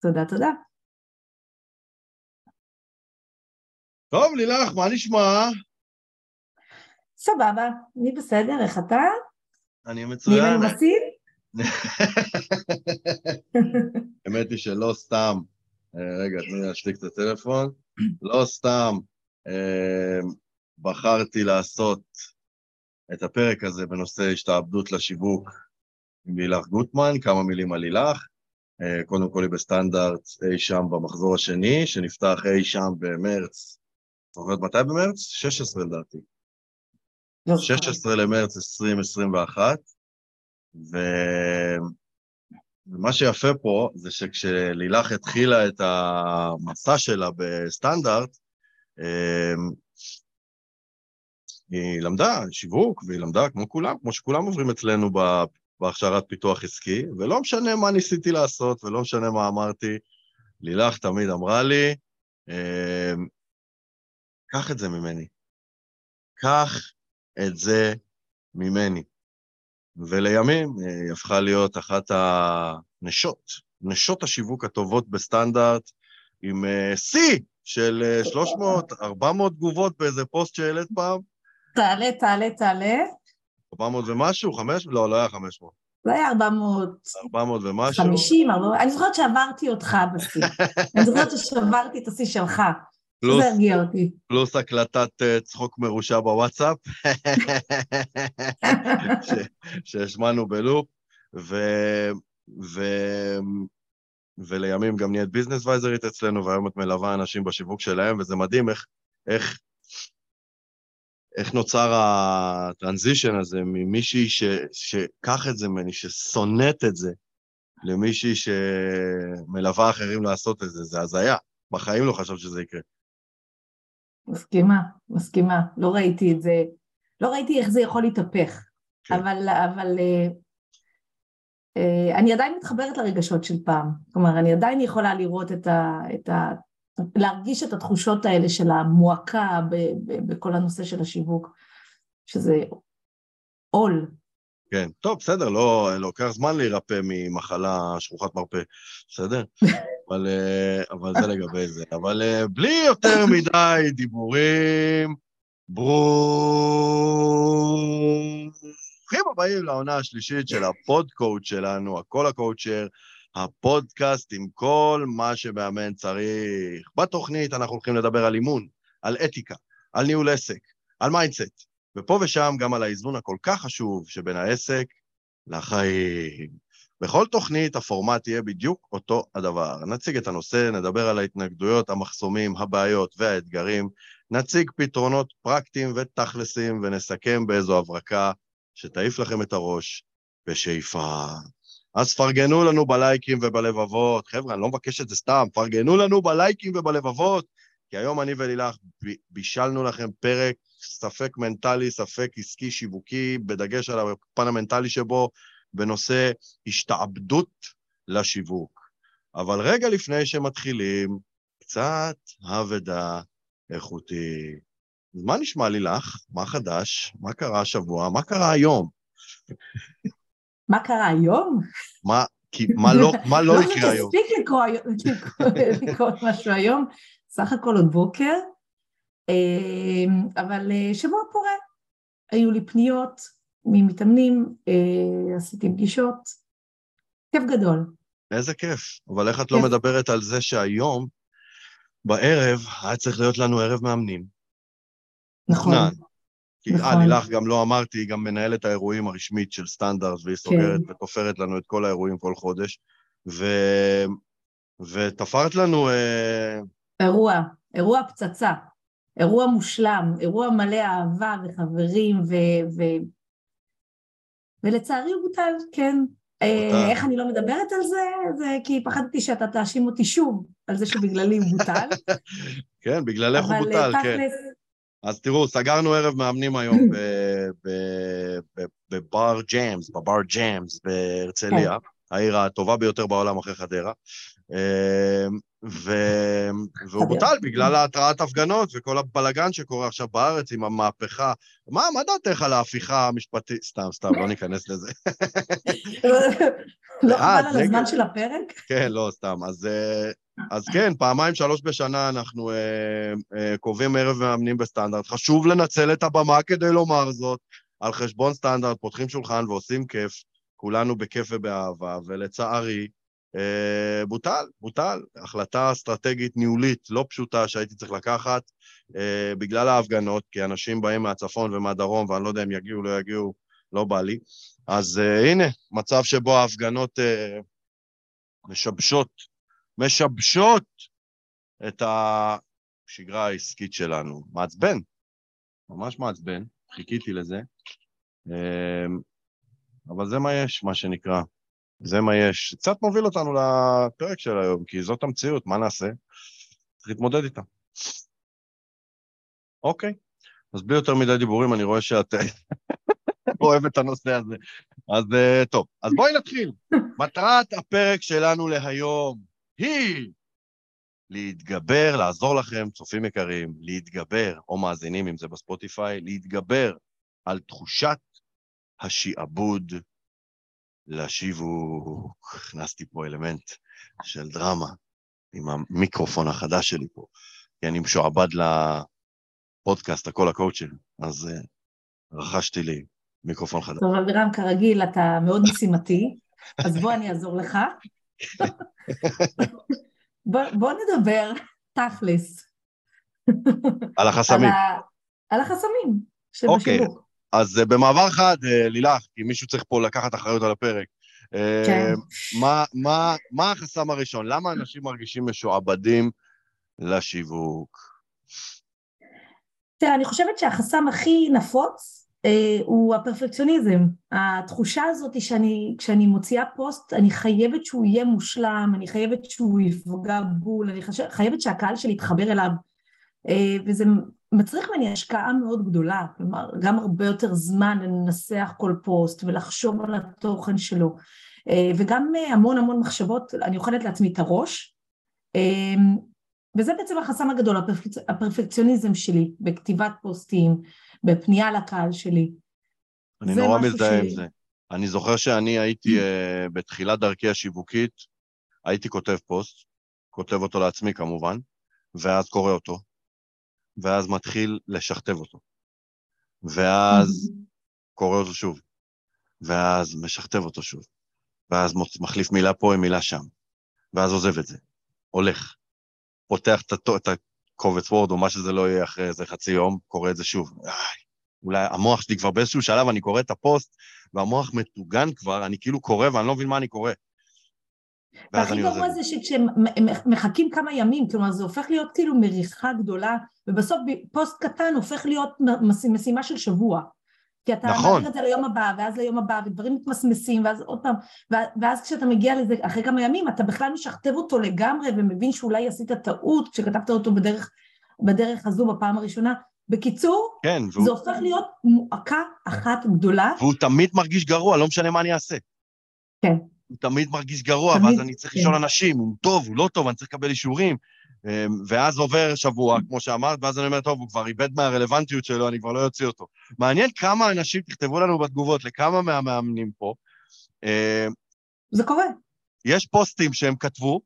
תודה, תודה. טוב, לילך, מה נשמע? סבבה, אני בסדר, איך אתה? אני מצוין. נהיה מנומסים? האמת היא שלא סתם, אה, רגע, תני לי להשתיק את הטלפון, לא סתם אה, בחרתי לעשות את הפרק הזה בנושא השתעבדות לשיווק עם לילך גוטמן, כמה מילים על לילך. אה, קודם כל היא בסטנדרט אי שם במחזור השני, שנפתח אי שם במרץ, זוכרת מתי במרץ? 16 לדעתי. 16 למרץ 2021, ומה שיפה פה זה שכשלילך התחילה את המסע שלה בסטנדרט, אמ, היא למדה שיווק, והיא למדה כמו כולם, כמו שכולם עוברים אצלנו בהכשרת פיתוח עסקי, ולא משנה מה ניסיתי לעשות ולא משנה מה אמרתי, לילך תמיד אמרה לי, אמ, קח את זה ממני. קח את זה ממני. ולימים אה, היא הפכה להיות אחת הנשות, נשות השיווק הטובות בסטנדרט, עם אה, שיא של 300, אה, 400 תגובות באיזה פוסט שהעלית פעם. תעלה, תעלה, תעלה. 400 ומשהו? 500? לא, לא היה 500. לא היה 400... 400 ומשהו? 50, 400... אני זוכרת שעברתי אותך בשיא. אני זוכרת ששברתי את השיא שלך. פלוס, זה הרגיע אותי. פלוס הקלטת uh, צחוק מרושע בוואטסאפ, שהשמענו בלופ, ו, ו, ולימים גם נהיית ביזנס וייזרית אצלנו, והיום את מלווה אנשים בשיווק שלהם, וזה מדהים איך, איך, איך נוצר הטרנזישן הזה ממישהי ש, שקח את זה ממני, ששונאת את זה, למישהי שמלווה אחרים לעשות את זה, זה הזיה. בחיים לא חשבת שזה יקרה. מסכימה, מסכימה. לא ראיתי את זה, לא ראיתי איך זה יכול להתהפך. כן. אבל, אבל אה, אה, אני עדיין מתחברת לרגשות של פעם. כלומר, אני עדיין יכולה לראות את ה... את ה להרגיש את התחושות האלה של המועקה ב, ב, בכל הנושא של השיווק, שזה עול. כן, טוב, בסדר, לא, לוקח זמן להירפא ממחלה שכוחת מרפא, בסדר? אבל, אה, אבל זה לגבי זה. אבל אה, בלי יותר מדי דיבורים, ברוכים הבאים לעונה השלישית של הפודקואוצ' שלנו, הכל הקואוצ'ר, הפודקאסט עם כל מה שמאמן צריך. בתוכנית אנחנו הולכים לדבר על אימון, על אתיקה, על ניהול עסק, על mindset, ופה ושם גם על האיזון הכל כך חשוב שבין העסק לחיים. בכל תוכנית הפורמט יהיה בדיוק אותו הדבר. נציג את הנושא, נדבר על ההתנגדויות, המחסומים, הבעיות והאתגרים, נציג פתרונות פרקטיים ותכלסים, ונסכם באיזו הברקה שתעיף לכם את הראש בשאיפה. אז פרגנו לנו בלייקים ובלבבות. חבר'ה, אני לא מבקש את זה סתם, פרגנו לנו בלייקים ובלבבות, כי היום אני ולילך בישלנו לכם פרק ספק מנטלי, ספק עסקי, שיווקי, בדגש על הפן המנטלי שבו, בנושא השתעבדות לשיווק. אבל רגע לפני שמתחילים, קצת אבדה איכותי. מה נשמע לי לך? מה חדש? מה קרה השבוע? מה קרה היום? מה קרה היום? מה, כי, מה לא, מה לא יקרה היום? לא שתספיק לקרוא משהו היום, סך הכל עוד בוקר, אה, אבל אה, שבוע פורה. היו לי פניות, ממתאמנים, אה, עשיתי פגישות, כיף גדול. איזה כיף, אבל איך את לא מדברת על זה שהיום, בערב, היה צריך להיות לנו ערב מאמנים. נכון. כי נכון. אה, לילך גם לא אמרתי, היא גם מנהלת האירועים הרשמית של סטנדרט, והיא סוגרת כן. ותופרת לנו את כל האירועים כל חודש. ו... ותפרת לנו... אה... אירוע, אירוע פצצה, אירוע מושלם, אירוע מלא אהבה וחברים ו... ו... ולצערי הוא בוטל, כן. אה, איך אני לא מדברת על זה? זה כי פחדתי שאתה תאשים אותי שוב על זה שבגללי הוא בוטל. כן, בגללך הוא בוטל, אה, כן. אז תראו, סגרנו ערב מאמנים היום בבר ג'אמס, בבר ג'אמס בהרצליה, כן. העיר הטובה ביותר בעולם אחרי חדרה, ו... והוא בוטל בגלל התרעת הפגנות וכל הבלגן שקורה עכשיו בארץ עם המהפכה. מה, מה דעתך על ההפיכה המשפטית? סתם, סתם, לא ניכנס לזה. לא חבל על הזמן של הפרק? כן, לא, סתם. אז, אז כן, פעמיים, שלוש בשנה אנחנו אה, אה, קובעים ערב מאמנים בסטנדרט. חשוב לנצל את הבמה כדי לומר זאת. על חשבון סטנדרט, פותחים שולחן ועושים כיף, כולנו בכיף ובאהבה, ולצערי, אה, בוטל, בוטל. החלטה אסטרטגית ניהולית לא פשוטה שהייתי צריך לקחת אה, בגלל ההפגנות, כי אנשים באים מהצפון ומהדרום, ואני לא יודע אם יגיעו, לא יגיעו, לא בא לי. אז אה, הנה, מצב שבו ההפגנות אה, משבשות, משבשות את השגרה העסקית שלנו. מעצבן, ממש מעצבן, חיכיתי לזה. אה, אבל זה מה יש, מה שנקרא. זה מה יש. קצת מוביל אותנו לפרק של היום, כי זאת המציאות, מה נעשה? צריך להתמודד איתה. אוקיי, אז בלי יותר מדי דיבורים, אני רואה שאת אוהבת את הנושא הזה. אז uh, טוב, אז בואי נתחיל. מטרת הפרק שלנו להיום היא להתגבר, לעזור לכם, צופים יקרים, להתגבר, או מאזינים, אם זה בספוטיפיי, להתגבר על תחושת השעבוד לשיווק, הכנסתי פה אלמנט של דרמה עם המיקרופון החדש שלי פה, כי אני משועבד לפודקאסט, הכל הקואוצ'ר, אז uh, רכשתי לי מיקרופון חדש. טוב, אבירם, כרגיל, אתה מאוד משימתי, אז בוא אני אעזור לך. בוא, בוא נדבר תכלס. על החסמים. על, ה... על החסמים שבשיווק. אוקיי, אז uh, במעבר חד, uh, לילך, כי מישהו צריך פה לקחת אחריות על הפרק. Uh, כן. מה, מה, מה החסם הראשון? למה אנשים מרגישים משועבדים לשיווק? תראה, אני חושבת שהחסם הכי נפוץ הוא הפרפקציוניזם. התחושה הזאת שאני, כשאני מוציאה פוסט, אני חייבת שהוא יהיה מושלם, אני חייבת שהוא יפגע בול, אני חייבת שהקהל שלי יתחבר אליו. Uh, וזה מצריך ממני השקעה מאוד גדולה, כלומר גם הרבה יותר זמן לנסח כל פוסט ולחשוב על התוכן שלו אה, וגם המון המון מחשבות, אני אוכלת לעצמי את הראש אה, וזה בעצם החסם הגדול, הפרפק... הפרפקציוניזם שלי בכתיבת פוסטים, בפנייה לקהל שלי. אני נורא מזדהה. עם זה. אני זוכר שאני הייתי uh, בתחילת דרכי השיווקית, הייתי כותב פוסט, כותב אותו לעצמי כמובן, ואז קורא אותו, ואז מתחיל לשכתב אותו. ואז קורא אותו שוב, ואז משכתב אותו שוב, ואז מחליף מילה פה עם מילה שם, ואז עוזב את זה, הולך, פותח את הקובץ וורד או מה שזה לא יהיה אחרי איזה חצי יום, קורא את זה שוב. אולי המוח שלי כבר באיזשהו שלב, אני קורא את הפוסט, והמוח מטוגן כבר, אני כאילו קורא ואני לא מבין מה אני קורא. והכי גרוע זה שכשמחכים כמה ימים, כלומר זה הופך להיות כאילו מריחה גדולה, ובסוף פוסט קטן הופך להיות משימה של שבוע. כי אתה נכון. מעביר את זה ליום הבא, ואז ליום הבא, ודברים מתמסמסים, ואז עוד פעם, ואז כשאתה מגיע לזה אחרי כמה ימים, אתה בכלל משכתב אותו לגמרי, ומבין שאולי עשית טעות כשכתבת אותו בדרך, בדרך הזו בפעם הראשונה. בקיצור, כן, והוא... זה הופך להיות מועקה אחת גדולה. והוא תמיד מרגיש גרוע, לא משנה מה אני אעשה. כן. הוא תמיד מרגיש גרוע, תמיד, ואז אני צריך כן. לשאול אנשים, הוא טוב, הוא לא טוב, אני צריך לקבל אישורים. אמ, ואז עובר שבוע, כמו שאמרת, ואז אני אומר, טוב, הוא כבר איבד מהרלוונטיות שלו, אני כבר לא אוציא אותו. מעניין כמה אנשים, תכתבו לנו בתגובות, לכמה מהמאמנים פה. אמ, זה קורה. יש פוסטים שהם כתבו,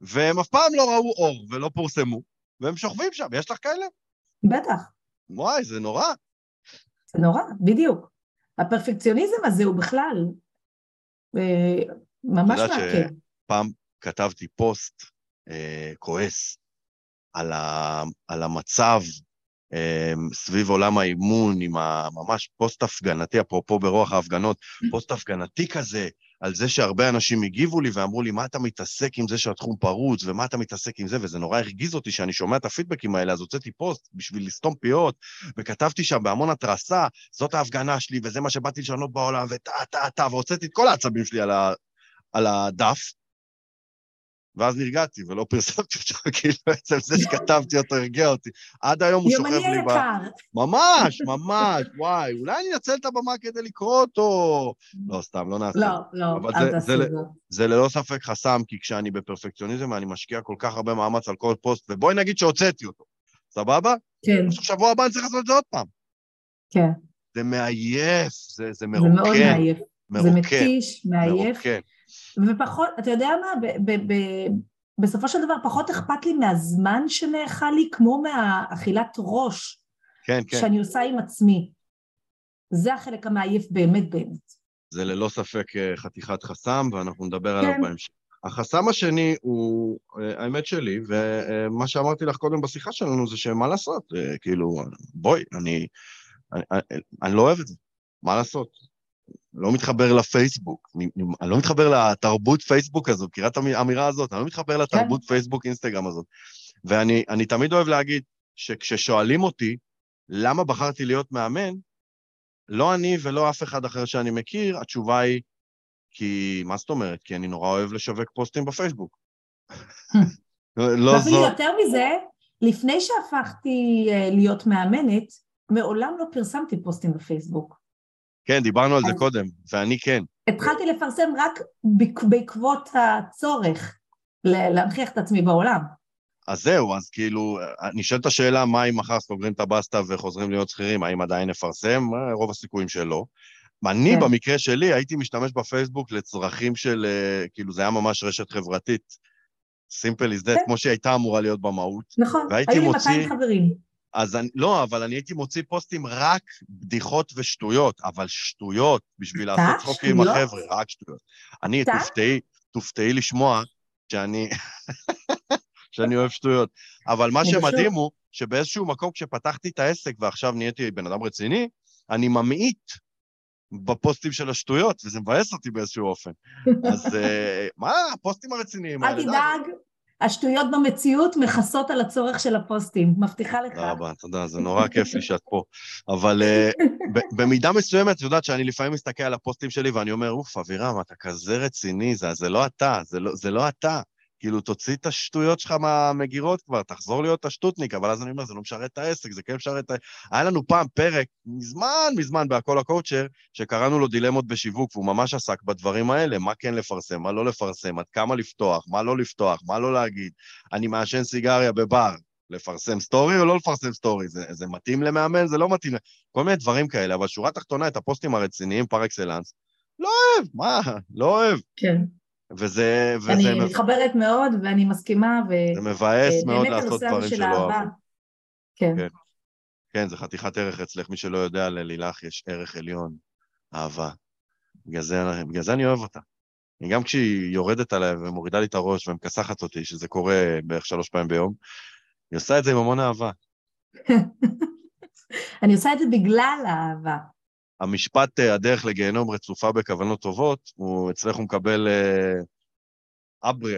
והם אף פעם לא ראו אור ולא פורסמו, והם שוכבים שם, יש לך כאלה? בטח. וואי, זה נורא. זה נורא, בדיוק. הפרפקציוניזם הזה הוא בכלל אה, ממש יודעת שפעם כתבתי פוסט אה, כועס על, ה, על המצב אה, סביב עולם האימון, עם הממש פוסט הפגנתי, אפרופו ברוח ההפגנות, פוסט הפגנתי כזה, על זה שהרבה אנשים הגיבו לי ואמרו לי, מה אתה מתעסק עם זה שהתחום פרוץ, ומה אתה מתעסק עם זה, וזה נורא הרגיז אותי שאני שומע את הפידבקים האלה, אז הוצאתי פוסט בשביל לסתום פיות, וכתבתי שם בהמון התרסה, זאת ההפגנה שלי, וזה מה שבאתי לשנות בעולם, וטה, טה, טה, והוצאתי את כל העצבים שלי על, ה, על הדף, ואז נרגעתי ולא פרסמתי אותו, כאילו בעצם זה שכתבתי אותו הרגיע אותי. עד היום הוא שוכב לי ב... ממש, ממש, וואי, אולי אני אנצל את הבמה כדי לקרוא אותו. לא, סתם, לא נעשה. לא, לא, אל תעשי זה זה. ללא ספק חסם, כי כשאני בפרפקציוניזם אני משקיע כל כך הרבה מאמץ על כל פוסט, ובואי נגיד שהוצאתי אותו, סבבה? כן, עכשיו שבוע הבא אני צריך לעשות את זה עוד פעם. כן. זה מעייף, זה, זה זה מאוד מרוקן, מעייף. זה מרוקן, מתיש, מעייף. ופחות, אתה יודע מה, ב- ב- ב- בסופו של דבר פחות אכפת לי מהזמן שנאכל לי, כמו מהאכילת ראש כן, כן, שאני עושה עם עצמי. זה החלק המעייף באמת באמת. זה ללא ספק אה, חתיכת חסם, ואנחנו נדבר עליו כן. בהמשך. החסם השני הוא אה, האמת שלי, ומה שאמרתי לך קודם בשיחה שלנו זה שמה לעשות, אה, כאילו, בואי, אני, אני, אני, אני לא אוהב את זה, מה לעשות? לא מתחבר לפייסבוק, אני, אני לא מתחבר לתרבות פייסבוק הזו, מכירה את האמירה הזאת? אני לא מתחבר לתרבות פייסבוק אינסטגרם הזאת. ואני אני תמיד אוהב להגיד שכששואלים אותי למה בחרתי להיות מאמן, לא אני ולא אף אחד אחר שאני מכיר, התשובה היא, כי, מה זאת אומרת? כי אני נורא אוהב לשווק פוסטים בפייסבוק. לא זו... יותר מזה, לפני שהפכתי אה, להיות מאמנת, מעולם לא פרסמתי פוסטים בפייסבוק. כן, דיברנו על זה קודם, ואני כן. התחלתי לפרסם רק בעק- בעקבות הצורך להנכיח את עצמי בעולם. אז זהו, אז כאילו, נשאלת השאלה, מה אם מחר סוגרים את הבסטה וחוזרים להיות שכירים, האם עדיין נפרסם? אה, רוב הסיכויים שלא. אני, כן. במקרה שלי, הייתי משתמש בפייסבוק לצרכים של, אה, כאילו, זה היה ממש רשת חברתית. is that, כן. כמו שהיא הייתה אמורה להיות במהות. נכון, היו לי מוציא- 200 חברים. אז אני, לא, אבל אני הייתי מוציא פוסטים רק בדיחות ושטויות, אבל שטויות, בשביל? לעשות צחוק עם? החבר'ה, רק שטויות. אני? תופתעי, תופתעי לשמוע שאני, שאני אוהב שטויות. אבל מה. שמדהים הוא שבאיזשהו מקום, כשפתחתי את העסק ועכשיו נהייתי בן אדם רציני, אני ממעיט בפוסטים של השטויות, וזה מבאס אותי באיזשהו אופן. אז אה, מה, הפוסטים הרציניים אל האלה, די. תדאג, השטויות במציאות מכסות על הצורך של הפוסטים, מבטיחה לך. תודה רבה, תודה, זה נורא כיף לי שאת פה. אבל אה, במידה מסוימת, את יודעת שאני לפעמים מסתכל על הפוסטים שלי ואני אומר, אוף, אבירם, אתה כזה רציני, זה, לא אתה, זה לא, זה לא אתה. כאילו, תוציא את השטויות שלך מהמגירות כבר, תחזור להיות השטוטניק, אבל אז אני אומר, זה לא משרת את העסק, זה כן משרת את ה... היה לנו פעם פרק, מזמן מזמן, בהכל הקואוצ'ר, שקראנו לו דילמות בשיווק, והוא ממש עסק בדברים האלה, מה כן לפרסם, מה לא לפרסם, עד כמה לפתוח, מה לא לפתוח, מה לא להגיד. אני מעשן סיגריה בבר, לפרסם סטורי או לא לפרסם סטורי? זה, זה מתאים למאמן? זה לא מתאים. כל מיני דברים כאלה, אבל שורה תחתונה, את הפוסטים הרציניים par excellence, לא אוהב, מה? לא אוהב. כן, וזה, וזה אני מתחברת מאוד ואני מסכימה, זה מבאס מאוד ובאמת לעשות דברים של שלא. אוהבים. כן, כן. כן, זה חתיכת ערך אצלך. מי שלא יודע, ללילך יש ערך עליון, אהבה. בגלל זה, בגלל זה אני אוהב אותה. גם כשהיא יורדת עליי ומורידה לי את הראש ומכסחת אותי, שזה קורה בערך שלוש פעמים ביום, היא עושה את זה עם המון אהבה. אני עושה את זה בגלל האהבה. המשפט אה, הדרך לגיהנום רצופה בכוונות טובות, הוא אצלך הוא מקבל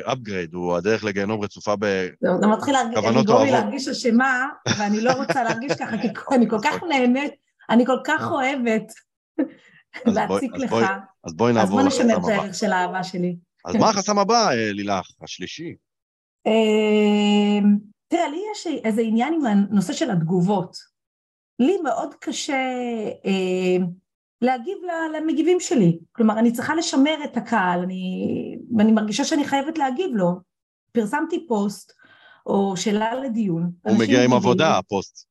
upgrade, הוא הדרך לגיהנום רצופה ב... זה זה מתחיל להרגיש- כוונות לגרום לי. להרגיש אשמה, ואני לא רוצה להרגיש ככה, כי אני כל כך נהנית, אני כל כך אוהבת אז בואי- להציק אז לך, בואי- אז בואי אז נעבור בוא נשמר לחסם את הבא. הערך של האהבה שלי. אז מה החסם הבא, אה, לילך? השלישי. תראה, לי יש איזה עניין עם הנושא של התגובות. לי מאוד קשה אמ, להגיב למגיבים שלי. כלומר, אני צריכה לשמר את הקהל, אני, ואני מרגישה שאני חייבת להגיב לו. פרסמתי פוסט, או שאלה לדיון. הוא מגיע עם מגיבים, עבודה, הפוסט.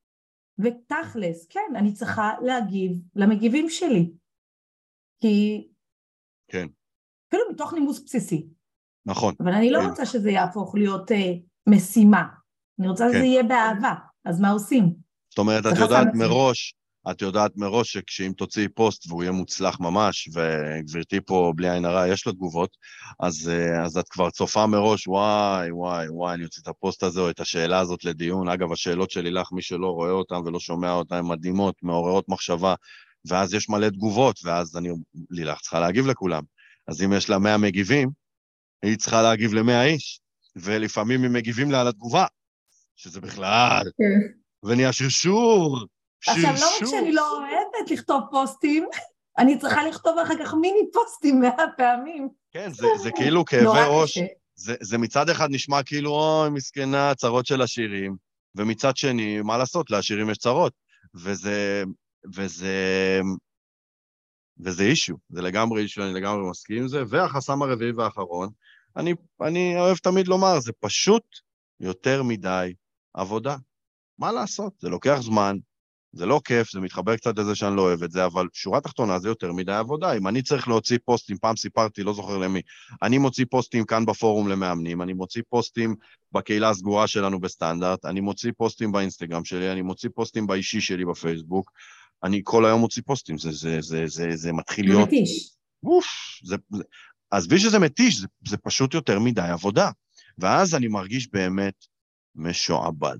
ותכלס, כן, אני צריכה להגיב למגיבים שלי. כי... כן. אפילו מתוך נימוס בסיסי. נכון. אבל אני לא כן. רוצה שזה יהפוך להיות אה, משימה. אני רוצה שזה כן. יהיה באהבה. אז מה עושים? זאת אומרת, את יודעת. מראש, את יודעת מראש שכשאם תוציאי פוסט והוא יהיה מוצלח ממש, וגברתי פה, בלי עין הרע, יש לה תגובות, אז, אה, אז את כבר צופה מראש, וואי, וואי, וואי, אני אוציא את הפוסט הזה או את השאלה הזאת לדיון. אגב, השאלות של לילך, מי שלא רואה אותן ולא שומע אותן, הן מדהימות, מעוררות מחשבה, ואז יש מלא תגובות, ואז אני, לילך צריכה להגיב לכולם. אז אם יש לה 100 מגיבים, היא צריכה להגיב ל-100 איש, ולפעמים הם מגיבים לה על התגובה, שזה בכלל, ונהיה שרשור, שרשור. עכשיו, לא רק שאני לא אוהבת לכתוב פוסטים, אני צריכה לכתוב אחר כך מיני פוסטים מאה פעמים. כן, זה, זה כאילו כאבי ראש. זה, זה מצד אחד נשמע כאילו, אוי, מסכנה, צרות של עשירים, ומצד שני, מה לעשות, לעשירים יש צרות. וזה, וזה, וזה אישו, זה לגמרי אישו, אני לגמרי מסכים עם זה. והחסם הרביעי והאחרון, אני, אני אוהב תמיד לומר, זה פשוט יותר מדי עבודה. מה לעשות? זה לוקח זמן, זה לא כיף, זה מתחבר קצת לזה שאני לא אוהב את זה, אבל שורה תחתונה זה יותר מדי עבודה. אם אני צריך להוציא פוסטים, פעם סיפרתי, לא זוכר למי, אני מוציא פוסטים כאן בפורום למאמנים, אני מוציא פוסטים בקהילה הסגורה שלנו בסטנדרט, אני מוציא פוסטים באינסטגרם שלי, אני מוציא פוסטים באישי שלי בפייסבוק, אני כל היום מוציא פוסטים, זה, זה, זה, זה, זה מתחיל להיות... מתיש. אוף, זה... זה... עזבי שזה מתיש, זה, זה פשוט יותר מדי עבודה. ואז אני מרגיש באמת משועבד.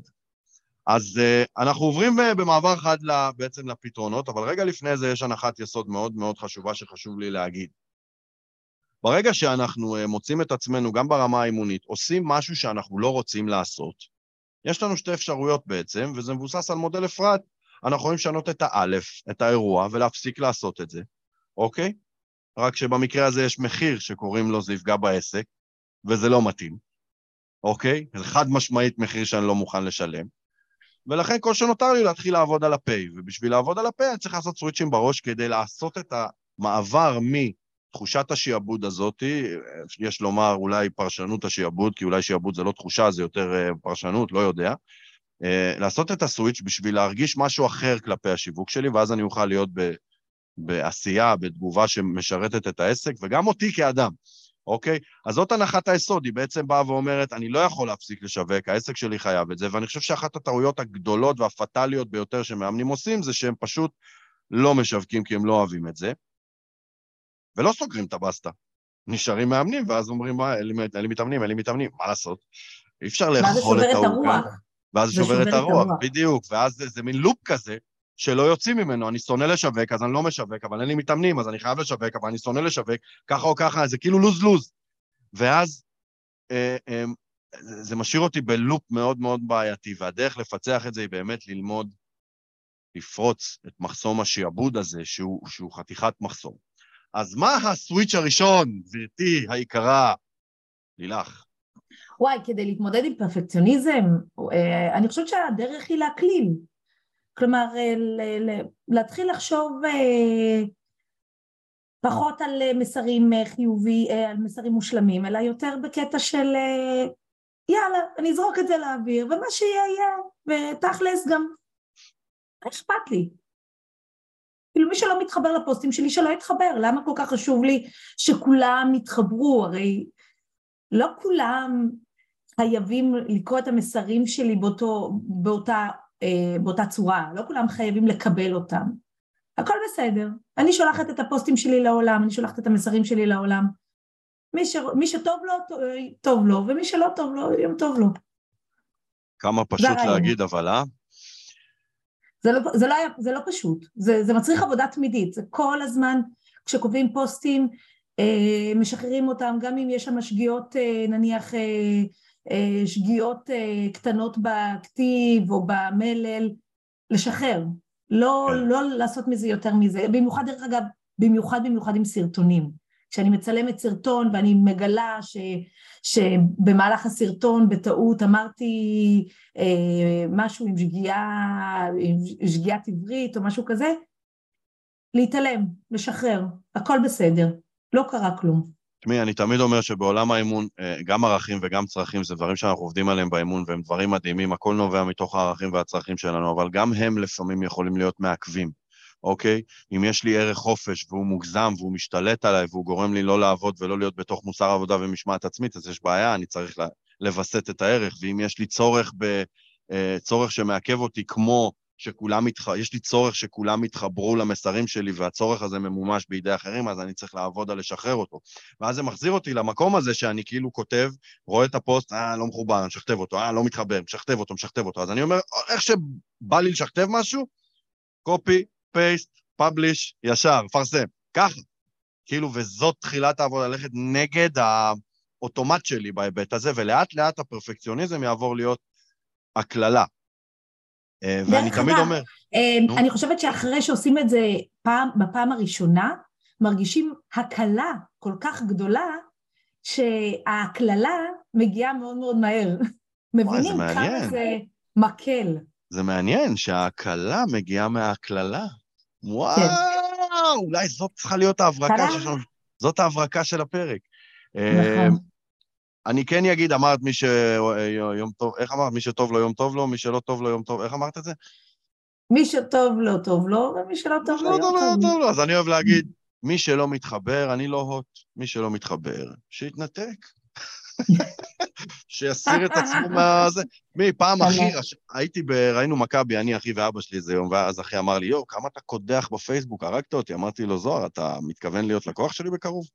אז uh, אנחנו עוברים uh, במעבר חד בעצם לפתרונות, אבל רגע לפני זה יש הנחת יסוד מאוד מאוד חשובה שחשוב לי להגיד. ברגע שאנחנו uh, מוצאים את עצמנו, גם ברמה האימונית, עושים משהו שאנחנו לא רוצים לעשות, יש לנו שתי אפשרויות בעצם, וזה מבוסס על מודל אפרת. אנחנו יכולים לשנות את האלף, את האירוע, ולהפסיק לעשות את זה, אוקיי? רק שבמקרה הזה יש מחיר שקוראים לו זה יפגע בעסק, וזה לא מתאים, אוקיי? זה חד משמעית מחיר שאני לא מוכן לשלם. ולכן כל שנותר לי להתחיל לעבוד על הפיי, ובשביל לעבוד על הפיי אני צריך לעשות סוויצ'ים בראש כדי לעשות את המעבר מתחושת השיעבוד הזאת, יש לומר אולי פרשנות השיעבוד, כי אולי שיעבוד זה לא תחושה, זה יותר אה, פרשנות, לא יודע, אה, לעשות את הסוויץ' בשביל להרגיש משהו אחר כלפי השיווק שלי, ואז אני אוכל להיות ב, בעשייה, בתגובה שמשרתת את העסק, וגם אותי כאדם. אוקיי? אז זאת הנחת היסוד, היא בעצם באה ואומרת, אני לא יכול להפסיק לשווק, העסק שלי חייב את זה, ואני חושב שאחת הטעויות הגדולות והפטאליות ביותר שמאמנים עושים, זה שהם פשוט לא משווקים כי הם לא אוהבים את זה, ולא סוגרים את הבסטה. נשארים מאמנים, ואז אומרים, מה, אין לי מתאמנים, אין לי מתאמנים, מה לעשות? אי אפשר לאכול את העוגה. ואז זה שובר את הרוח, בדיוק, ואז זה, זה מין לופ כזה, שלא יוצאים ממנו, אני שונא לשווק, אז אני לא משווק, אבל אין לי מתאמנים, אז אני חייב לשווק, אבל אני שונא לשווק, ככה או ככה, זה כאילו לוז-לוז. ואז אה, אה, זה משאיר אותי בלופ מאוד מאוד בעייתי, והדרך לפצח את זה היא באמת ללמוד לפרוץ את מחסום השיעבוד הזה, שהוא, שהוא חתיכת מחסום. אז מה הסוויץ' הראשון, גברתי היקרה, לילך? וואי, כדי להתמודד עם פרפקציוניזם, אה, אני חושבת שהדרך היא להקליל. כלומר, אה, להתחיל לחשוב אה, פחות על אה, מסרים חיובי, על מסרים מושלמים, אלא יותר בקטע של יאללה, אני אזרוק את זה לאוויר, ומה שיהיה יהיה, ותכלס גם, אכפת לי? כאילו מי שלא מתחבר לפוסטים שלי, שלא יתחבר, למה כל כך חשוב לי שכולם יתחברו? הרי לא כולם חייבים לקרוא את המסרים שלי באותו, באותה באותה צורה, לא כולם חייבים לקבל אותם. הכל בסדר. אני שולחת את הפוסטים שלי לעולם, אני שולחת את המסרים שלי לעולם. מי, ש... מי שטוב לו, טוב לו, ומי שלא טוב לו, יום טוב לו. כמה פשוט להגיד, אבל אה? זה לא, זה לא, היה, זה לא פשוט, זה, זה מצריך עבודה תמידית, זה כל הזמן כשקובעים פוסטים, אה, משחררים אותם, גם אם יש שם שגיאות, אה, נניח, אה, אה, שגיאות אה, קטנות בכתיב או במלל, לשחרר, לא, כן. לא לעשות מזה יותר מזה, במיוחד דרך אגב, במיוחד במיוחד עם סרטונים. כשאני מצלמת סרטון ואני מגלה ש, שבמהלך הסרטון בטעות אמרתי אה, משהו עם שגיאה, עם שגיאת עברית או משהו כזה, להתעלם, לשחרר, הכל בסדר, לא קרה כלום. תשמעי, אני תמיד אומר שבעולם האימון, אה, גם ערכים וגם צרכים זה דברים שאנחנו עובדים עליהם באימון, והם דברים מדהימים, הכל נובע מתוך הערכים והצרכים שלנו, אבל גם הם לפעמים יכולים להיות מעכבים, אוקיי? אם יש לי ערך חופש והוא מוגזם והוא משתלט עליי והוא גורם לי לא לעבוד ולא להיות בתוך מוסר עבודה ומשמעת עצמית, אז יש בעיה, אני צריך לווסת את הערך, ואם יש לי צורך ב... אה, צורך שמעכב אותי כמו שכולם מתח... יש לי צורך שכולם יתחברו למסרים שלי, והצורך הזה ממומש בידי אחרים, אז אני צריך לעבוד על לשחרר אותו. ואז זה מחזיר אותי למקום הזה שאני כאילו כותב, רואה את הפוסט, אה, לא מחובר, אני משכתב אותו, אה, לא מתחבר, משכתב אותו, משכתב אותו. אז אני אומר, איך שבא לי לשכתב משהו, קופי, פייסט, פאבליש, ישר, פרסם. ככה. כאילו, וזאת תחילת העבודה, ללכת נגד האוטומט שלי בהיבט הזה, ולאט לאט הפרפקציוניזם יעבור להיות הקללה. אה, ואני תמיד אומר... אה, אני חושבת שאחרי שעושים את זה פעם, בפעם הראשונה, מרגישים הקלה כל כך גדולה, שההקללה מגיעה מאוד מאוד מהר. מבינים כמה זה מקל. זה מעניין שההקלה מגיעה מההקללה. וואו, כן. אולי זאת צריכה להיות ההברקה שלנו. זאת ההברקה של הפרק. נכון. אני כן אגיד, אמרת מי שיום טוב, איך אמרת? מי שטוב לו יום טוב לו, מי שלא טוב לו יום טוב, איך אמרת את זה? מי שטוב לו טוב לו, ומי שלא טוב לו יום טוב לו. אז אני אוהב להגיד, מי שלא מתחבר, אני לא הוט, מי שלא מתחבר, שיתנתק. שיסיר את עצמו מהזה. מי, פעם אחי, הייתי ב... ראינו מכבי, אני, אחי ואבא שלי איזה יום, ואז אחי אמר לי, יואו, כמה אתה קודח בפייסבוק, הרגת אותי. אמרתי לו, זוהר, אתה מתכוון להיות לקוח שלי בקרוב?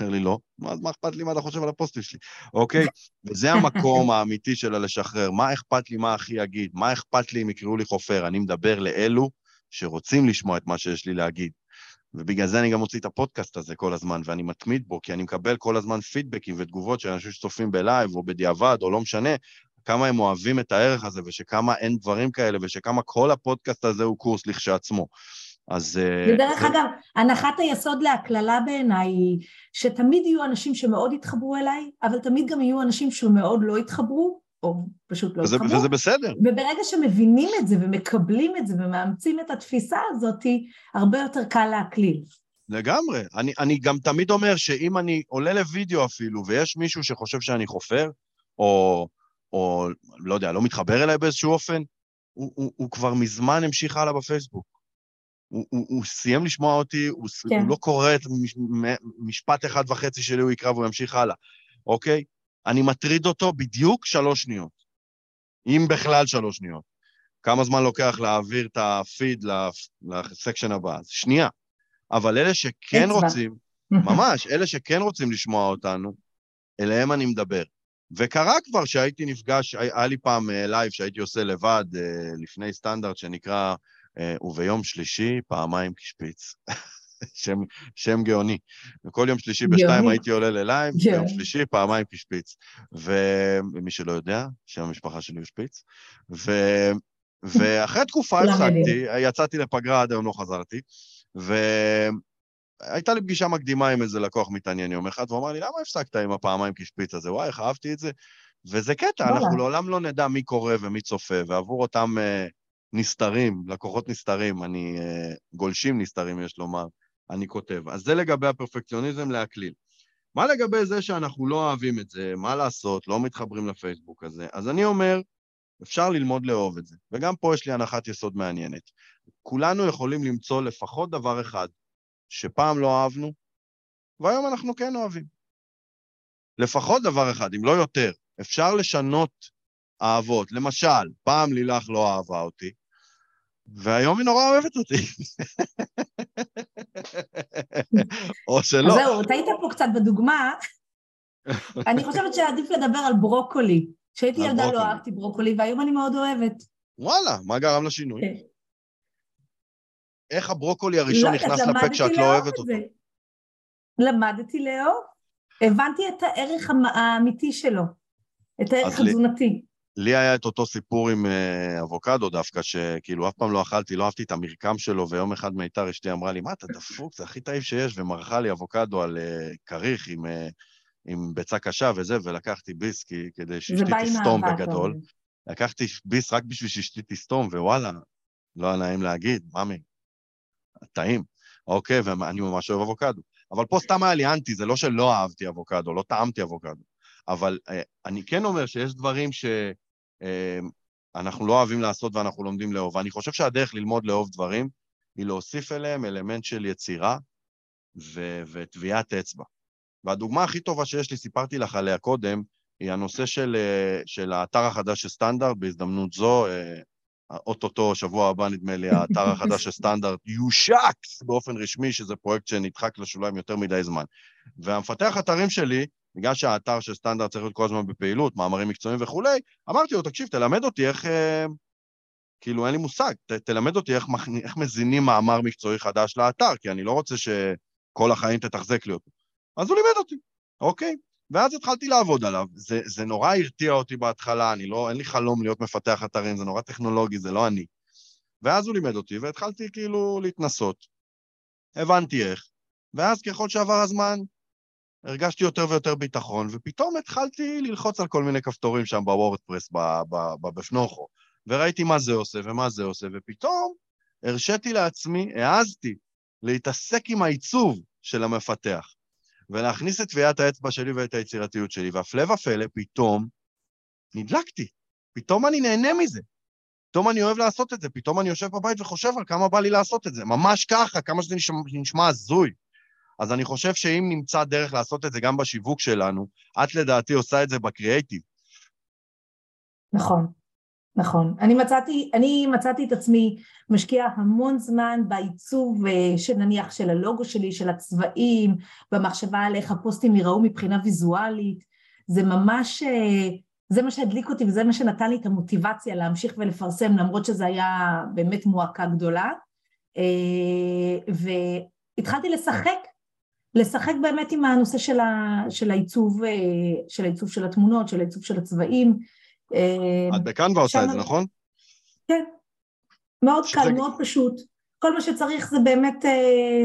אומר לי, לא. אז מה אכפת לי מה אתה חושב על הפוסטים שלי, אוקיי? וזה המקום האמיתי של הלשחרר. מה אכפת לי מה אחי יגיד? מה אכפת לי אם יקראו לי חופר? אני מדבר לאלו שרוצים לשמוע את מה שיש לי להגיד. ובגלל זה אני גם מוציא את הפודקאסט הזה כל הזמן, ואני מתמיד בו, כי אני מקבל כל הזמן פידבקים ותגובות של אנשים שצופים בלייב או בדיעבד, או לא משנה, כמה הם אוהבים את הערך הזה, ושכמה אין דברים כאלה, ושכמה כל הפודקאסט הזה הוא קורס לכשעצמו. אז... אה, ודרך אגב, הנחת היסוד להקללה בעיניי היא שתמיד יהיו אנשים שמאוד יתחברו אליי, אבל תמיד גם יהיו אנשים שמאוד לא יתחברו, או פשוט לא וזה, יתחברו. וזה בסדר. וברגע שמבינים את זה ומקבלים את זה ומאמצים את התפיסה הזאת, הרבה יותר קל להקליל. לגמרי. אני, אני גם תמיד אומר שאם אני עולה לוידאו אפילו, ויש מישהו שחושב שאני חופר, או, או לא יודע, לא מתחבר אליי באיזשהו אופן, הוא, הוא, הוא כבר מזמן המשיך הלאה בפייסבוק. הוא, הוא, הוא סיים לשמוע אותי, הוא, כן. הוא לא קורא את מש, משפט אחד וחצי שלי, הוא יקרא והוא ימשיך הלאה, אוקיי? אני מטריד אותו בדיוק שלוש שניות, אם בכלל שלוש שניות. כמה זמן לוקח להעביר את הפיד לסקשן הבא? שנייה. אבל אלה שכן רוצים, ממש, אלה שכן רוצים לשמוע אותנו, אליהם אני מדבר. וקרה כבר שהייתי נפגש, היה לי פעם לייב אה, שהייתי עושה לבד, אה, לפני סטנדרט שנקרא וביום שלישי פעמיים כשפיץ. שם, שם גאוני. וכל יום שלישי בשתיים הייתי עולה ללייב, ביום שלישי פעמיים כשפיץ. ומי שלא יודע, שם המשפחה שלי הוא שפיץ. ו... ואחרי תקופה הפסקתי, יצאתי לפגרה, עד היום לא חזרתי, והייתה לי פגישה מקדימה עם איזה לקוח מתעניין יום אחד, והוא אמר לי, למה הפסקת עם הפעמיים כשפיץ הזה? וואי, איך אהבתי את זה. וזה קטע, אנחנו לעולם לא נדע מי קורא ומי צופה, ועבור אותם uh, נסתרים, לקוחות נסתרים, אני, uh, גולשים נסתרים, יש לומר, אני כותב. אז זה לגבי הפרפקציוניזם להקליל. מה לגבי זה שאנחנו לא אוהבים את זה, מה לעשות, לא מתחברים לפייסבוק הזה? אז אני אומר, אפשר ללמוד לאהוב את זה. וגם פה יש לי הנחת יסוד מעניינת. כולנו יכולים למצוא לפחות דבר אחד שפעם לא אהבנו, והיום אנחנו כן אוהבים. לפחות דבר אחד, אם לא יותר. אפשר לשנות אהבות. למשל, פעם לילך לא אהבה אותי, והיום היא נורא אוהבת אותי. או שלא. אז זהו, טעית פה קצת בדוגמה. אני חושבת שעדיף לדבר על ברוקולי. כשהייתי ילדה לא אהבתי ברוקולי, והיום אני מאוד אוהבת. וואלה, מה גרם לשינוי? כן. איך הברוקולי הראשון לא, נכנס לפה כשאת לא אוהבת אותו? למדתי לאהוב. הבנתי את הערך האמיתי שלו, את הערך התזונתי. לי היה את אותו סיפור עם uh, אבוקדו דווקא, שכאילו אף פעם לא אכלתי, לא אהבתי את המרקם שלו, ויום אחד מיתר אשתי אמרה לי, מה, אתה דפוק, זה הכי טעים שיש, ומרחה לי אבוקדו על uh, כריך עם, uh, עם ביצה קשה וזה, ולקחתי ביס כי, כדי שאשתי תסתום בגדול. לקחתי ביס רק בשביל שאשתי תסתום, ווואלה, לא היה נעים להגיד, ממי, טעים. אוקיי, ואני ממש אוהב אבוקדו. אבל פה סתם היה לי אנטי, זה לא שלא אהבתי אבוקדו, לא טעמתי אבוקדו. אבל אני כן אומר שיש דברים ש... אמ, אנחנו לא אוהבים לעשות ואנחנו לומדים לאהוב. ואני חושב שהדרך ללמוד לאהוב דברים היא להוסיף אליהם אלמנט של יצירה ו- וטביעת אצבע. והדוגמה הכי טובה שיש לי, סיפרתי לך עליה קודם, היא הנושא של, אה, של האתר החדש של סטנדרט. בהזדמנות זו, אה, אוטוטו, שבוע הבא נדמה לי, האתר החדש של סטנדרט יושק באופן רשמי, שזה פרויקט שנדחק לשוליים יותר מדי זמן. והמפתח אתרים שלי, בגלל שהאתר של סטנדרט צריך להיות כל הזמן בפעילות, מאמרים מקצועיים וכולי, אמרתי לו, תקשיב, תלמד אותי איך... אה, כאילו, אין לי מושג, ת, תלמד אותי איך, איך מזינים מאמר מקצועי חדש לאתר, כי אני לא רוצה שכל החיים תתחזק לי אותו. אז הוא לימד אותי, אוקיי? ואז התחלתי לעבוד עליו. זה, זה נורא הרתיע אותי בהתחלה, אני לא, אין לי חלום להיות מפתח אתרים, זה נורא טכנולוגי, זה לא אני. ואז הוא לימד אותי, והתחלתי כאילו להתנסות. הבנתי איך, ואז ככל שעבר הזמן, הרגשתי יותר ויותר ביטחון, ופתאום התחלתי ללחוץ על כל מיני כפתורים שם בוורדפרס, בפנוכו, וראיתי מה זה עושה ומה זה עושה, ופתאום הרשיתי לעצמי, העזתי להתעסק עם העיצוב של המפתח, ולהכניס את טביעת האצבע שלי ואת היצירתיות שלי, והפלא ופלא, פתאום נדלקתי. פתאום אני נהנה מזה. פתאום אני אוהב לעשות את זה, פתאום אני יושב בבית וחושב על כמה בא לי לעשות את זה. ממש ככה, כמה שזה נשמע, נשמע הזוי. אז אני חושב שאם נמצא דרך לעשות את זה גם בשיווק שלנו, את לדעתי עושה את זה בקריאייטיב. נכון, נכון. אני מצאתי, אני מצאתי את עצמי משקיעה המון זמן בעיצוב אה, של נניח של הלוגו שלי, של הצבעים, במחשבה על איך הפוסטים ייראו מבחינה ויזואלית. זה ממש, אה, זה מה שהדליק אותי וזה מה שנתן לי את המוטיבציה להמשיך ולפרסם, למרות שזה היה באמת מועקה גדולה. אה, והתחלתי לשחק לשחק באמת עם הנושא של, ה, של, העיצוב, אה, של העיצוב של התמונות, של העיצוב של הצבעים. אה, את בקנווה עושה את זה, נכון? כן. מאוד שזה... קל, מאוד פשוט. כל מה שצריך זה באמת אה,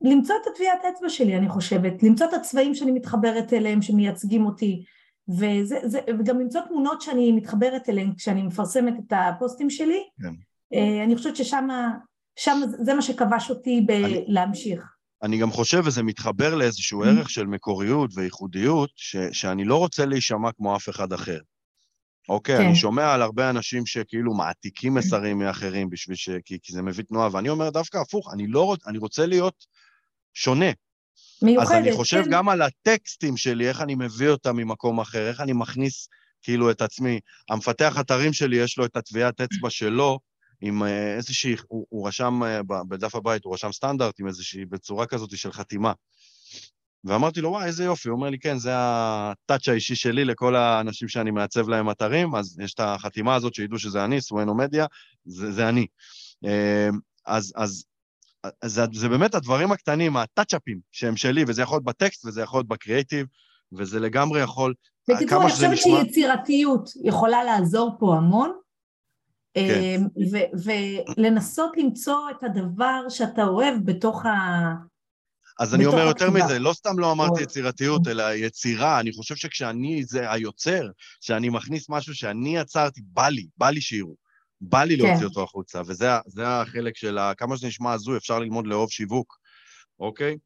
למצוא את הטביעת אצבע שלי, אני חושבת. למצוא את הצבעים שאני מתחברת אליהם, שמייצגים אותי. וזה, זה, וגם למצוא תמונות שאני מתחברת אליהן כשאני מפרסמת את הפוסטים שלי. כן. אה, אני חושבת ששם זה מה שכבש אותי בלהמשיך. אני... גם חושב, וזה מתחבר לאיזשהו mm. ערך של מקוריות וייחודיות, ש, שאני לא רוצה להישמע כמו אף אחד אחר. אוקיי, כן. אני שומע על הרבה אנשים שכאילו מעתיקים מסרים מאחרים בשביל ש... כי, כי זה מביא תנועה, ואני אומר דווקא הפוך, אני לא רוצה, אני רוצה להיות שונה. מיוחדת, אז אני חושב כן. גם על הטקסטים שלי, איך אני מביא אותם ממקום אחר, איך אני מכניס כאילו את עצמי. המפתח אתרים שלי, יש לו את הטביעת אצבע שלו, עם אה, איזושהי, הוא, הוא רשם אה, בדף הבית, הוא רשם סטנדרט עם איזושהי, בצורה כזאת של חתימה. ואמרתי לו, וואי, איזה יופי. הוא אומר לי, כן, זה הטאץ' האישי שלי לכל האנשים שאני מעצב להם אתרים, אז יש את החתימה הזאת שידעו שזה אני, סואנו מדיה, זה, זה אני. אה, אז, אז, אז זה, זה באמת הדברים הקטנים, הטאצ'אפים שהם שלי, וזה יכול להיות בטקסט וזה יכול להיות בקריאיטיב, וזה לגמרי יכול... בקיצור, אני חושבת נשמע... שיצירתיות יכולה לעזור פה המון, כן. אמ, ולנסות למצוא את הדבר שאתה אוהב בתוך ה... אז אני אומר יותר מזה, לא סתם לא אמרתי יצירתיות, אלא יצירה. אני חושב שכשאני זה היוצר, שאני מכניס משהו שאני יצרתי, בא לי, בא לי שיראו. בא לי להוציא כן. אותו החוצה, וזה החלק של כמה שזה נשמע הזוי, אפשר ללמוד לאהוב שיווק, אוקיי?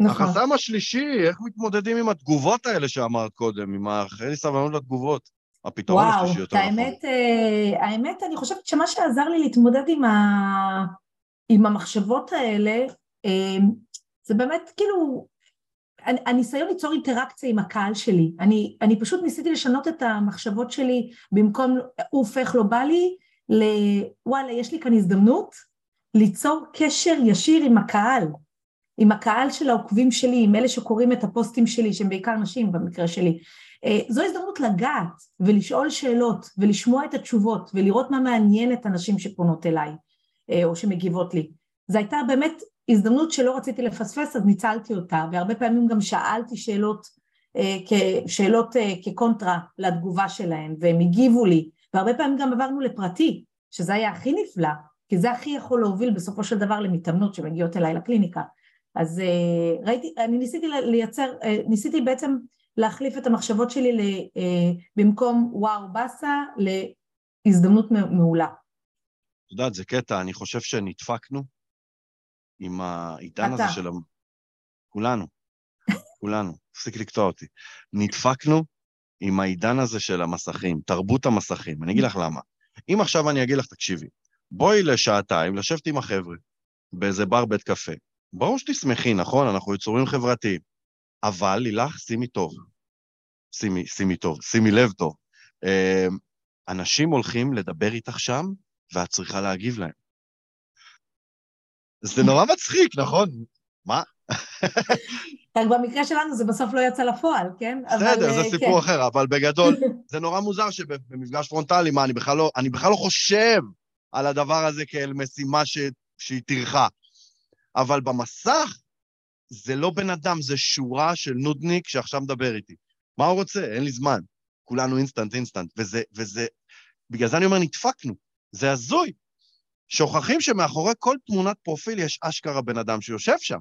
נכון. החסם השלישי, איך מתמודדים עם התגובות האלה שאמרת קודם, עם האחרי סבלנות לתגובות? הפתרון וואו, השלישי יותר נכון. האמת, אה, האמת, אני חושבת שמה שעזר לי להתמודד עם, ה, עם המחשבות האלה, אה, זה באמת כאילו הניסיון ליצור אינטראקציה עם הקהל שלי. אני, אני פשוט ניסיתי לשנות את המחשבות שלי במקום אוף איך לא בא לי, לוואלה יש לי כאן הזדמנות ליצור קשר ישיר עם הקהל, עם הקהל של העוקבים שלי, עם אלה שקוראים את הפוסטים שלי, שהם בעיקר נשים במקרה שלי. אה, זו הזדמנות לגעת ולשאול שאלות ולשמוע את התשובות ולראות מה מעניין את הנשים שפונות אליי אה, או שמגיבות לי. זו הייתה באמת הזדמנות שלא רציתי לפספס אז ניצלתי אותה והרבה פעמים גם שאלתי שאלות, אה, שאלות כקונטרה לתגובה שלהן והם הגיבו לי והרבה פעמים גם עברנו לפרטי שזה היה הכי נפלא כי זה הכי יכול להוביל בסופו של דבר למתאמנות שמגיעות אליי לקליניקה אז ראיתי, אני ניסיתי לייצר, ניסיתי בעצם להחליף את המחשבות שלי ל, אה, במקום וואו באסה להזדמנות מעולה. את יודעת, זה קטע, אני חושב שנדפקנו עם העידן הזה של... כולנו, כולנו, תפסיק לקטוע אותי. נדפקנו עם העידן הזה של המסכים, תרבות המסכים. אני אגיד לך למה. אם עכשיו אני אגיד לך, תקשיבי, בואי לשעתיים לשבת עם החבר'ה באיזה בר בית קפה. ברור שתשמחי, נכון? אנחנו יצורים חברתיים. אבל לילך, שימי טוב. שימי, שימי טוב, שימי לב טוב. אמ, אנשים הולכים לדבר איתך שם, ואת צריכה להגיב להם. זה נורא מצחיק, נכון? מה? רק במקרה שלנו זה בסוף לא יצא לפועל, כן? בסדר, זה אה, סיפור כן. אחר, אבל בגדול, זה נורא מוזר שבמפגש פרונטלי, מה, אני בכלל לא, אני בכלל לא חושב על הדבר הזה כאל משימה ש, שהיא טרחה. אבל במסך, זה לא בן אדם, זה שורה של נודניק שעכשיו מדבר איתי. מה הוא רוצה? אין לי זמן. כולנו instant instant. וזה, וזה, בגלל זה אני אומר, נדפקנו. זה הזוי. שוכחים שמאחורי כל תמונת פרופיל יש אשכרה בן אדם שיושב שם.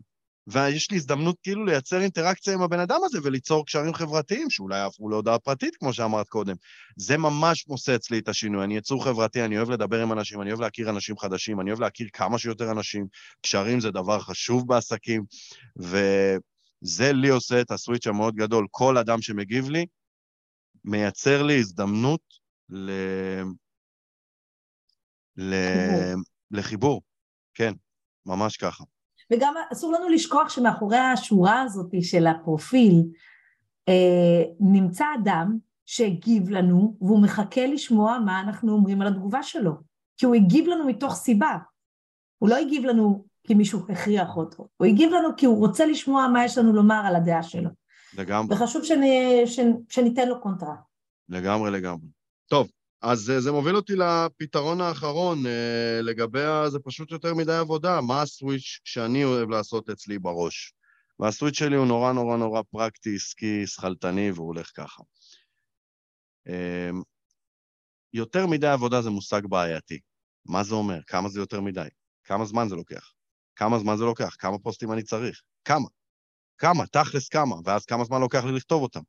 ויש לי הזדמנות כאילו לייצר אינטראקציה עם הבן אדם הזה וליצור קשרים חברתיים, שאולי יהפכו להודעה פרטית, כמו שאמרת קודם. זה ממש עושה אצלי את השינוי. אני יצור חברתי, אני אוהב לדבר עם אנשים, אני אוהב להכיר אנשים חדשים, אני אוהב להכיר כמה שיותר אנשים. קשרים זה דבר חשוב בעסקים, וזה לי עושה את הסוויץ' המאוד גדול. כל אדם שמגיב לי, מייצר לי הזדמנות ל... ל... לחיבור. כן, ממש ככה. וגם אסור לנו לשכוח שמאחורי השורה הזאת של הפרופיל אה, נמצא אדם שהגיב לנו והוא מחכה לשמוע מה אנחנו אומרים על התגובה שלו, כי הוא הגיב לנו מתוך סיבה, הוא לא הגיב לנו כי מישהו הכריח אותו, הוא הגיב לנו כי הוא רוצה לשמוע מה יש לנו לומר על הדעה שלו. לגמרי. וחשוב שאני, שניתן לו קונטרה. לגמרי, לגמרי. טוב, אז אה, זה מוביל אותי לפתרון האחרון, אה, לגבי ה... זה פשוט יותר מדי עבודה, מה הסוויץ' שאני אוהב לעשות אצלי בראש. והסוויץ' שלי הוא נורא נורא נורא פרקטי, עסקי, שכלתני, והוא הולך ככה. אמ, יותר מדי עבודה זה מושג בעייתי. מה זה אומר? כמה זה יותר מדי? כמה זמן זה לוקח? כמה זמן זה לוקח? כמה פוסטים אני צריך? כמה? כמה? תכלס כמה? ואז כמה זמן לוקח לי לכתוב אותם?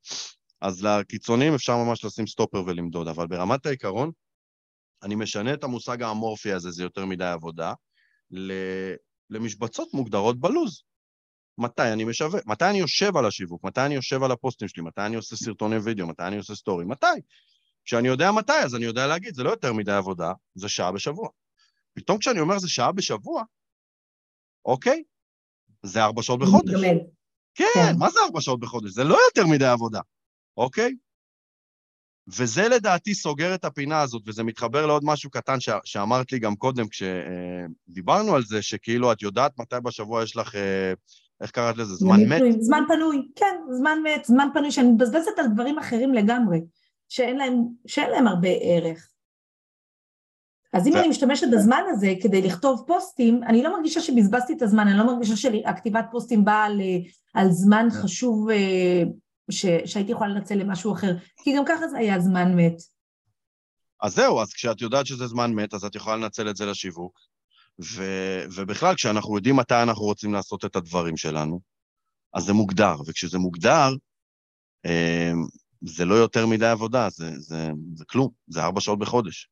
אז לקיצונים אפשר ממש לשים סטופר ולמדוד, אבל ברמת העיקרון, אני משנה את המושג האמורפי הזה, זה יותר מדי עבודה, למשבצות מוגדרות בלוז. מתי אני משווק, מתי אני יושב על השיווק, מתי אני יושב על הפוסטים שלי, מתי אני עושה סרטוני וידאו, מתי אני עושה סטורי, מתי? כשאני יודע מתי, אז אני יודע להגיד, זה לא יותר מדי עבודה, זה שעה בשבוע. פתאום כשאני אומר זה שעה בשבוע, אוקיי, זה ארבע שעות בחודש. כן, כן, מה זה ארבע שעות בחודש? זה לא יותר מדי עבודה. אוקיי? וזה לדעתי סוגר את הפינה הזאת, וזה מתחבר לעוד משהו קטן ש- שאמרת לי גם קודם כשדיברנו על זה, שכאילו את יודעת מתי בשבוע יש לך, אה, איך קראת לזה? זמן מת? זמן פנוי, כן, זמן מת, זמן פנוי, שאני מבזבזת על דברים אחרים לגמרי, שאין להם, שאין להם הרבה ערך. אז אם אני משתמשת בזמן הזה כדי לכתוב פוסטים, אני לא מרגישה שבזבזתי את הזמן, אני לא מרגישה שהכתיבת פוסטים באה על, על זמן כן. חשוב אה, ש, שהייתי יכולה לנצל למשהו אחר, כי גם ככה זה היה זמן מת. אז זהו, אז כשאת יודעת שזה זמן מת, אז את יכולה לנצל את זה לשיווק. ו, ובכלל, כשאנחנו יודעים מתי אנחנו רוצים לעשות את הדברים שלנו, אז זה מוגדר, וכשזה מוגדר, אה, זה לא יותר מדי עבודה, זה, זה, זה כלום, זה ארבע שעות בחודש.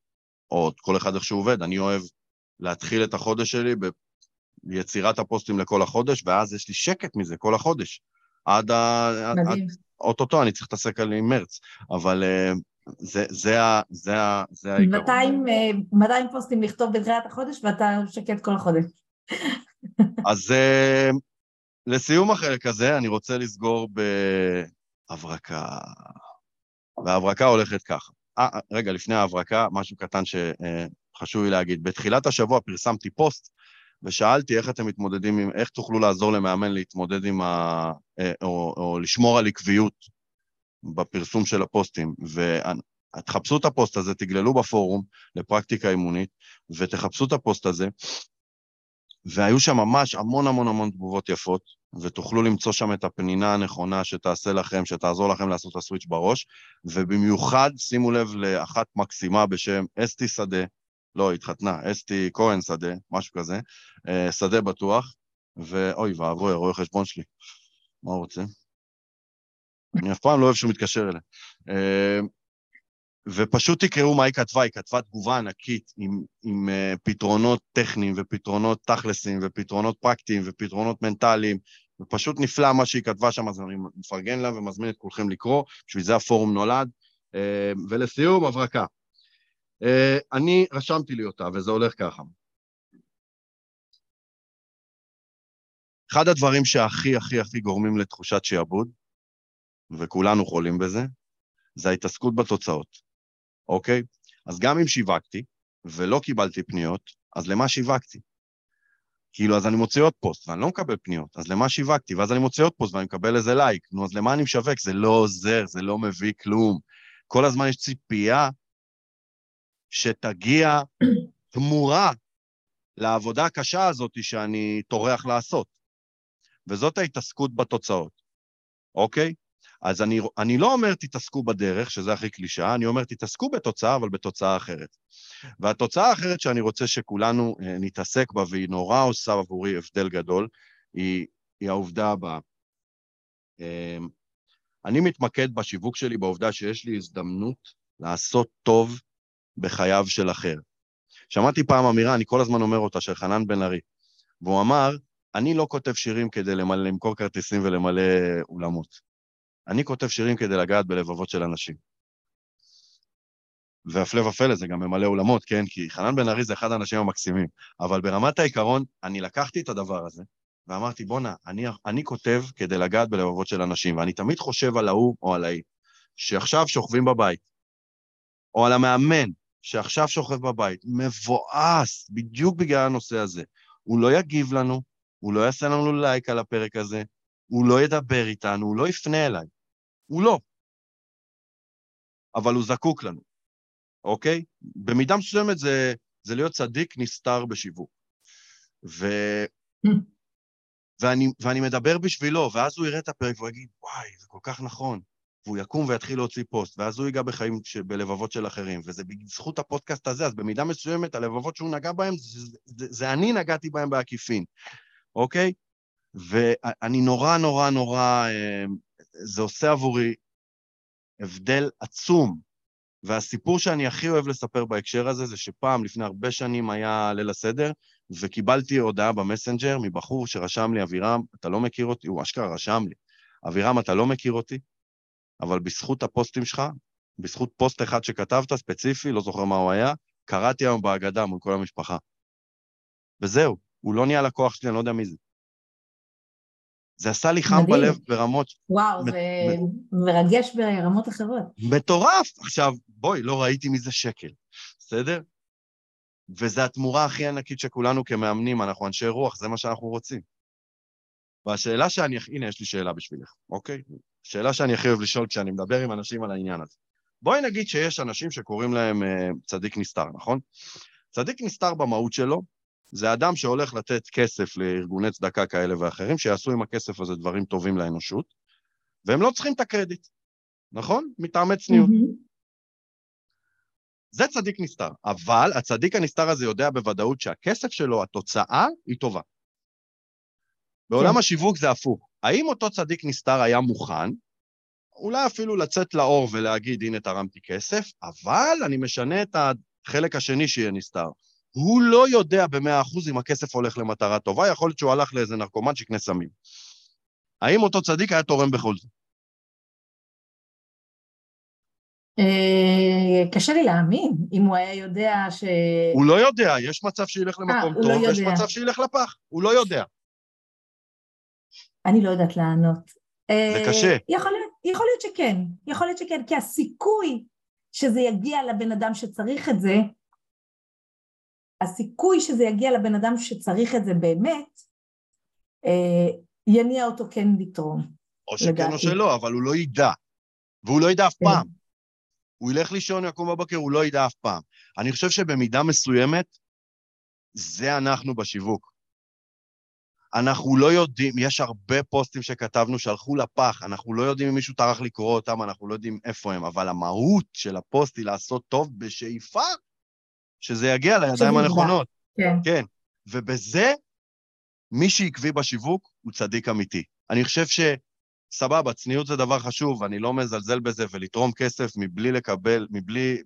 או כל אחד איך שהוא עובד. אני אוהב להתחיל את החודש שלי ביצירת הפוסטים לכל החודש, ואז יש לי שקט מזה כל החודש. עד ה... מדהים. אוטוטו אני צריך להתעסק על עם מרץ, אבל uh, זה, זה, ה, זה, ה, זה העיקרון. 200, 200 פוסטים לכתוב בתחילת החודש ואתה שקט כל החודש. אז uh, לסיום החלק הזה, אני רוצה לסגור בהברקה. וההברקה הולכת ככה. 아, רגע, לפני ההברקה, משהו קטן שחשוב לי להגיד. בתחילת השבוע פרסמתי פוסט ושאלתי איך אתם מתמודדים עם, איך תוכלו לעזור למאמן להתמודד עם ה... אה, או, או לשמור על עקביות בפרסום של הפוסטים. ותחפשו את הפוסט הזה, תגללו בפורום לפרקטיקה אימונית, ותחפשו את הפוסט הזה, והיו שם ממש המון המון המון תגובות יפות, ותוכלו למצוא שם את הפנינה הנכונה שתעשה לכם, שתעזור לכם לעשות את ה switch בראש, ובמיוחד שימו לב לאחת מקסימה בשם אסתי שדה, לא, התחתנה, אסתי כהן שדה, משהו כזה, אה, שדה בטוח, ואוי ואבוי, רואה חשבון שלי, מה הוא רוצה? אני אף פעם לא אוהב שהוא מתקשר אליה. אה, ופשוט תקראו מה היא כתבה, היא כתבה תגובה ענקית עם, עם uh, פתרונות טכניים ופתרונות תכלסים ופתרונות פרקטיים ופתרונות מנטליים, ופשוט נפלא מה שהיא כתבה שם, אז אני מפרגן לה ומזמין את כולכם לקרוא, בשביל זה הפורום נולד. Uh, ולסיום, הברקה. Uh, אני רשמתי לי אותה, וזה הולך ככה. אחד הדברים שהכי הכי הכי גורמים לתחושת שעבוד, וכולנו חולים בזה, זה ההתעסקות בתוצאות. אוקיי? אז גם אם שיווקתי ולא קיבלתי פניות, אז למה שיווקתי? כאילו, אז אני מוציא עוד פוסט ואני לא מקבל פניות, אז למה שיווקתי? ואז אני מוציא עוד פוסט ואני מקבל איזה לייק. נו, אז למה אני משווק? זה לא עוזר, זה לא מביא כלום. כל הזמן יש ציפייה שתגיע תמורה לעבודה הקשה הזאת שאני טורח לעשות. וזאת ההתעסקות בתוצאות, אוקיי? אז אני, אני לא אומר תתעסקו בדרך, שזה הכי קלישאה, אני אומר תתעסקו בתוצאה, אבל בתוצאה אחרת. והתוצאה האחרת שאני רוצה שכולנו אה, נתעסק בה, והיא נורא עושה עבורי הבדל גדול, היא היא העובדה הבאה. אמ, אני מתמקד בשיווק שלי בעובדה שיש לי הזדמנות לעשות טוב בחייו של אחר. שמעתי פעם אמירה, אני כל הזמן אומר אותה, של חנן בן ארי, והוא אמר, אני לא כותב שירים כדי למלא, למכור כרטיסים ולמלא אולמות. אני כותב שירים כדי לגעת בלבבות של אנשים. והפלא ופלא, זה גם ממלא אולמות, כן? כי חנן בן ארי זה אחד האנשים המקסימים. אבל ברמת העיקרון, אני לקחתי את הדבר הזה, ואמרתי, בואנה, אני, אני כותב כדי לגעת בלבבות של אנשים, ואני תמיד חושב על ההוא או על ההיא, שעכשיו שוכבים בבית, או על המאמן, שעכשיו שוכב בבית, מבואס, בדיוק בגלל הנושא הזה. הוא לא יגיב לנו, הוא לא יעשה לנו לייק על הפרק הזה, הוא לא ידבר איתנו, הוא לא יפנה אליי. הוא לא. אבל הוא זקוק לנו, אוקיי? במידה מסוימת זה, זה להיות צדיק נסתר בשיווק. ו... ואני, ואני מדבר בשבילו, ואז הוא יראה את הפרק והוא יגיד, וואי, זה כל כך נכון. והוא יקום ויתחיל להוציא פוסט, ואז הוא ייגע בחיים, ש... בלבבות של אחרים, וזה בזכות הפודקאסט הזה, אז במידה מסוימת, הלבבות שהוא נגע בהם, זה, זה, זה אני נגעתי בהם בעקיפין, אוקיי? ואני נורא נורא נורא, אה, זה עושה עבורי הבדל עצום. והסיפור שאני הכי אוהב לספר בהקשר הזה, זה שפעם, לפני הרבה שנים, היה ליל הסדר, וקיבלתי הודעה במסנג'ר מבחור שרשם לי, אבירם, אתה לא מכיר אותי, הוא אשכרה רשם לי, אבירם, אתה לא מכיר אותי, אבל בזכות הפוסטים שלך, בזכות פוסט אחד שכתבת, ספציפי, לא זוכר מה הוא היה, קראתי היום בהגדה מול כל המשפחה. וזהו, הוא לא נהיה לקוח שלי, אני לא יודע מי זה. זה עשה לי חם מדהים. בלב ברמות... וואו, מ- זה מ- מרגש ברמות אחרות. מטורף! עכשיו, בואי, לא ראיתי מזה שקל, בסדר? וזו התמורה הכי ענקית שכולנו כמאמנים, אנחנו אנשי רוח, זה מה שאנחנו רוצים. והשאלה שאני... הנה, יש לי שאלה בשבילך, אוקיי? שאלה שאני הכי אוהב לשאול כשאני מדבר עם אנשים על העניין הזה. בואי נגיד שיש אנשים שקוראים להם uh, צדיק נסתר, נכון? צדיק נסתר במהות שלו, זה אדם שהולך לתת כסף לארגוני צדקה כאלה ואחרים, שיעשו עם הכסף הזה דברים טובים לאנושות, והם לא צריכים את הקרדיט, נכון? מטעמי צניעות. Mm-hmm. זה צדיק נסתר, אבל הצדיק הנסתר הזה יודע בוודאות שהכסף שלו, התוצאה, היא טובה. בעולם כן. השיווק זה הפוך. האם אותו צדיק נסתר היה מוכן, אולי אפילו לצאת לאור ולהגיד, הנה תרמתי כסף, אבל אני משנה את החלק השני שיהיה נסתר. הוא לא יודע במאה אחוז אם הכסף הולך למטרה טובה, יכול להיות שהוא הלך לאיזה נרקומן שיקנה סמים. האם אותו צדיק היה תורם בכל זאת? אה, קשה לי להאמין, אם הוא היה יודע ש... הוא לא יודע, יש מצב שילך למקום 아, אה, טוב, לא ויש מצב שילך לפח, הוא לא יודע. אני לא יודעת לענות. זה קשה. אה, יכול להיות, יכול להיות שכן, יכול להיות שכן, כי הסיכוי שזה יגיע לבן אדם שצריך את זה, הסיכוי שזה יגיע לבן אדם שצריך את זה באמת, יניע אותו כן לתרום. או שכן או שלא, אבל הוא לא ידע. והוא לא ידע אף כן. פעם. הוא ילך לישון, יקום בבוקר, הוא לא ידע אף פעם. אני חושב שבמידה מסוימת, זה אנחנו בשיווק. אנחנו לא יודעים, יש הרבה פוסטים שכתבנו שהלכו לפח, אנחנו לא יודעים אם מישהו טרח לקרוא אותם, אנחנו לא יודעים איפה הם, אבל המהות של הפוסט היא לעשות טוב בשאיפה שזה יגיע לידיים הנכונות. כן. כן. ובזה, מי שעקבי בשיווק הוא צדיק אמיתי. אני חושב ש... סבבה, צניעות זה דבר חשוב, אני לא מזלזל בזה, ולתרום כסף מבלי לקבל, מבלי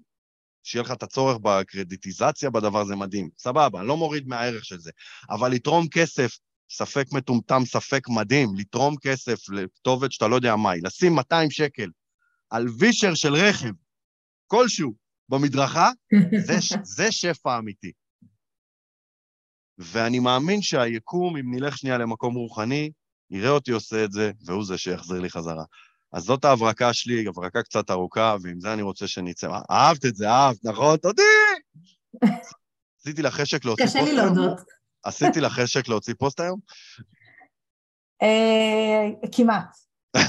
שיהיה לך את הצורך בקרדיטיזציה בדבר זה מדהים. סבבה, אני לא מוריד מהערך של זה. אבל לתרום כסף, ספק מטומטם, ספק מדהים, לתרום כסף לכתובת שאתה לא יודע מהי, לשים 200 שקל על וישר של רכב כלשהו במדרכה, זה, זה שפע אמיתי. ואני מאמין שהיקום, אם נלך שנייה למקום רוחני, יראה אותי עושה את זה, והוא זה שיחזיר לי חזרה. אז זאת ההברקה שלי, הברקה קצת ארוכה, ועם זה אני רוצה שנצא. אהבת את זה, אהבת, נכון? תודי! עשיתי לך חשק להוציא פוסט? קשה לי להודות. עשיתי לך חשק להוציא פוסט היום? אה, כמעט,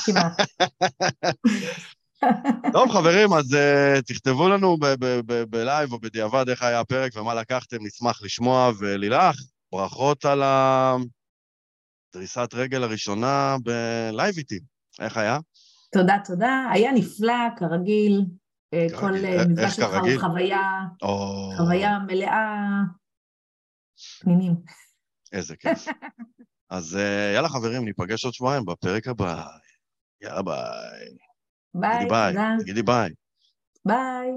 כמעט. טוב, חברים, אז אה, תכתבו לנו בלייב או בדיעבד איך היה הפרק ומה לקחתם, נשמח לשמוע. ולילך, ברכות על ה... דריסת רגל הראשונה בלייב איתי. איך היה? תודה, תודה. היה נפלא, כרגיל. אה. כל אה, מפגש שלך הוא חוויה. חוויה מלאה פנינים. איזה כיף. אז אה, יאללה חברים, ניפגש עוד שבועיים בפרק הבא. יאללה ביי. ביי. תודה. תגידי ביי. ביי.